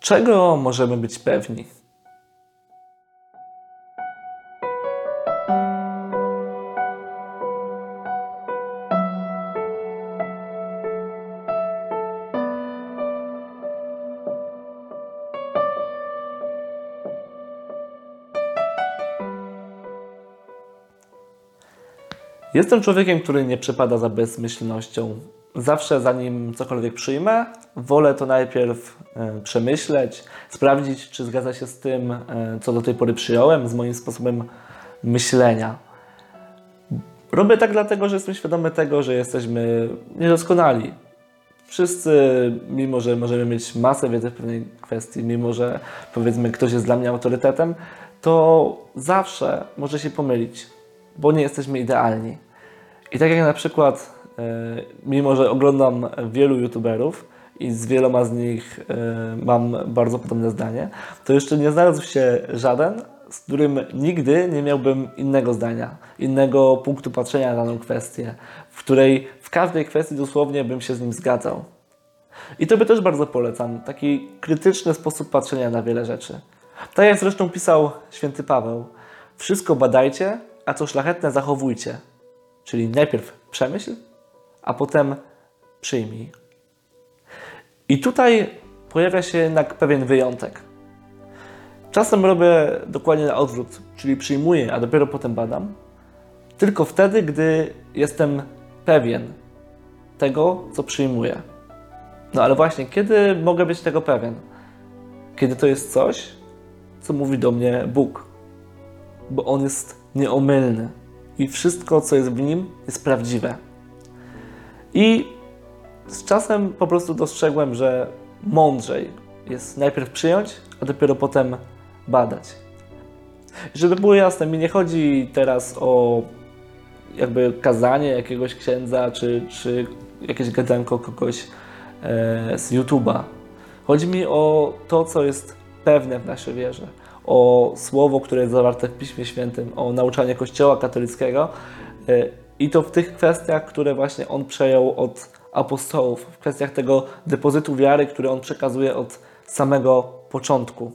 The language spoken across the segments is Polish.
Czego możemy być pewni? Jestem człowiekiem, który nie przepada za bezmyślnością. Zawsze zanim cokolwiek przyjmę, wolę to najpierw e, przemyśleć, sprawdzić, czy zgadza się z tym, e, co do tej pory przyjąłem, z moim sposobem myślenia. Robię tak dlatego, że jestem świadomy tego, że jesteśmy niedoskonali. Wszyscy, mimo że możemy mieć masę wiedzy w pewnej kwestii, mimo że powiedzmy ktoś jest dla mnie autorytetem, to zawsze może się pomylić, bo nie jesteśmy idealni. I tak jak na przykład, mimo że oglądam wielu youtuberów i z wieloma z nich e, mam bardzo podobne zdanie, to jeszcze nie znalazł się żaden, z którym nigdy nie miałbym innego zdania, innego punktu patrzenia na daną kwestię, w której w każdej kwestii dosłownie bym się z nim zgadzał. I to by też bardzo polecam, taki krytyczny sposób patrzenia na wiele rzeczy. Tak jak zresztą pisał święty Paweł, wszystko badajcie, a co szlachetne zachowujcie. Czyli najpierw przemyśl, a potem przyjmij. I tutaj pojawia się jednak pewien wyjątek. Czasem robię dokładnie na odwrót, czyli przyjmuję, a dopiero potem badam. Tylko wtedy, gdy jestem pewien tego, co przyjmuję. No ale właśnie, kiedy mogę być tego pewien? Kiedy to jest coś, co mówi do mnie Bóg, bo On jest nieomylny i wszystko, co jest w nim, jest prawdziwe. I z czasem po prostu dostrzegłem, że mądrzej jest najpierw przyjąć, a dopiero potem badać. Żeby było jasne, mi nie chodzi teraz o jakby kazanie jakiegoś księdza, czy, czy jakieś gadanko kogoś e, z YouTube'a. Chodzi mi o to, co jest pewne w naszej wierze, o słowo, które jest zawarte w Piśmie Świętym, o nauczanie Kościoła katolickiego e, i to w tych kwestiach, które właśnie on przejął od apostołów, w kwestiach tego depozytu wiary, który on przekazuje od samego początku.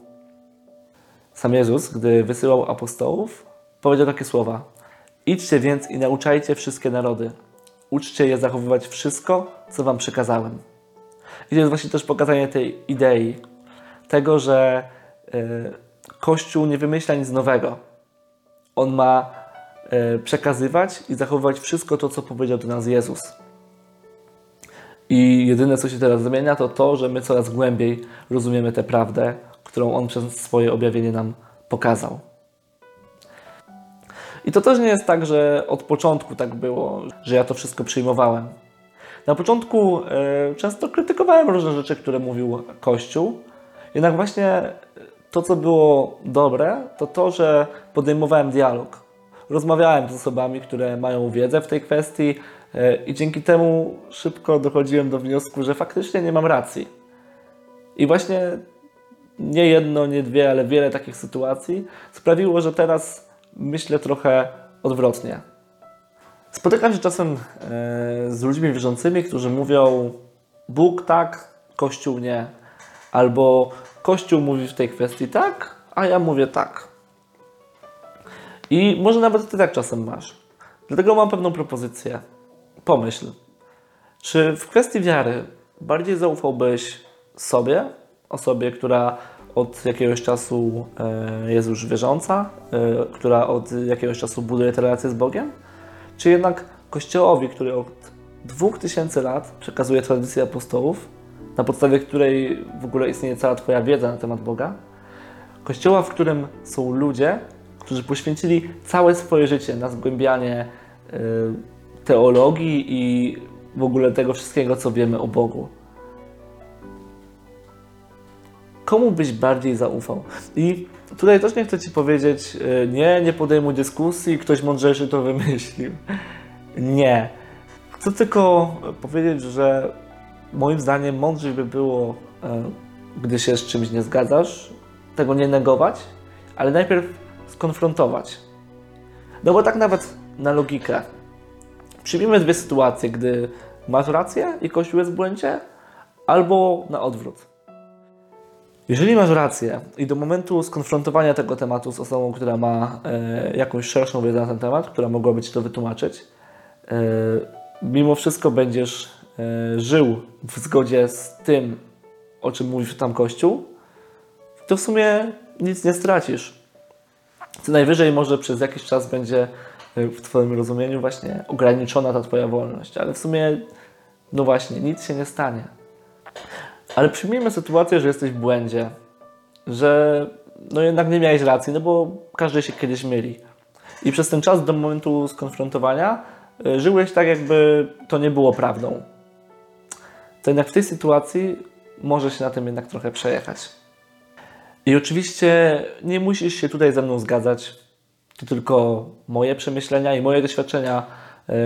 Sam Jezus, gdy wysyłał apostołów, powiedział takie słowa: Idźcie więc i nauczajcie wszystkie narody. Uczcie je zachowywać wszystko, co wam przekazałem. I to jest właśnie też pokazanie tej idei, tego, że y, Kościół nie wymyśla nic nowego. On ma przekazywać i zachowywać wszystko to, co powiedział do nas Jezus. I jedyne, co się teraz zmienia, to to, że my coraz głębiej rozumiemy tę prawdę, którą On przez swoje objawienie nam pokazał. I to też nie jest tak, że od początku tak było, że ja to wszystko przyjmowałem. Na początku y, często krytykowałem różne rzeczy, które mówił Kościół, jednak właśnie to, co było dobre, to to, że podejmowałem dialog. Rozmawiałem z osobami, które mają wiedzę w tej kwestii y, i dzięki temu szybko dochodziłem do wniosku, że faktycznie nie mam racji. I właśnie nie jedno, nie dwie, ale wiele takich sytuacji sprawiło, że teraz myślę trochę odwrotnie. Spotykam się czasem e, z ludźmi wierzącymi, którzy mówią: Bóg tak, Kościół nie. Albo Kościół mówi w tej kwestii tak, a ja mówię tak. I może nawet ty tak czasem masz. Dlatego mam pewną propozycję. Pomyśl, czy w kwestii wiary bardziej zaufałbyś sobie, osobie, która od jakiegoś czasu e, jest już wierząca, e, która od jakiegoś czasu buduje te relacje z Bogiem? Czy jednak Kościołowi, który od 2000 lat przekazuje tradycję apostołów, na podstawie której w ogóle istnieje cała Twoja wiedza na temat Boga? Kościoła, w którym są ludzie, którzy poświęcili całe swoje życie na zgłębianie y, teologii i w ogóle tego wszystkiego, co wiemy o Bogu. Komu byś bardziej zaufał? I tutaj też nie chcę Ci powiedzieć, y, nie, nie podejmuj dyskusji, ktoś mądrzejszy to wymyślił. Nie. Chcę tylko powiedzieć, że moim zdaniem mądrzej by było, e, gdy się z czymś nie zgadzasz, tego nie negować, ale najpierw skonfrontować. No bo tak nawet na logikę. Przyjmijmy dwie sytuacje, gdy masz rację i Kościół jest w błędzie, albo na odwrót. Jeżeli masz rację i do momentu skonfrontowania tego tematu z osobą, która ma e, jakąś szerszą wiedzę na ten temat, która mogłaby Ci to wytłumaczyć, e, mimo wszystko będziesz e, żył w zgodzie z tym, o czym mówisz tam Kościół, to w sumie nic nie stracisz. Co najwyżej może przez jakiś czas będzie e, w Twoim rozumieniu właśnie ograniczona ta Twoja wolność, ale w sumie, no właśnie, nic się nie stanie. Ale przyjmijmy sytuację, że jesteś w błędzie, że no jednak nie miałeś racji, no bo każdy się kiedyś myli. I przez ten czas do momentu skonfrontowania y, żyłeś tak, jakby to nie było prawdą. To jednak w tej sytuacji może się na tym jednak trochę przejechać. I oczywiście nie musisz się tutaj ze mną zgadzać. To tylko moje przemyślenia i moje doświadczenia,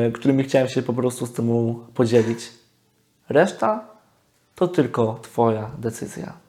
y, którymi chciałem się po prostu z tym podzielić. Reszta to tylko Twoja decyzja.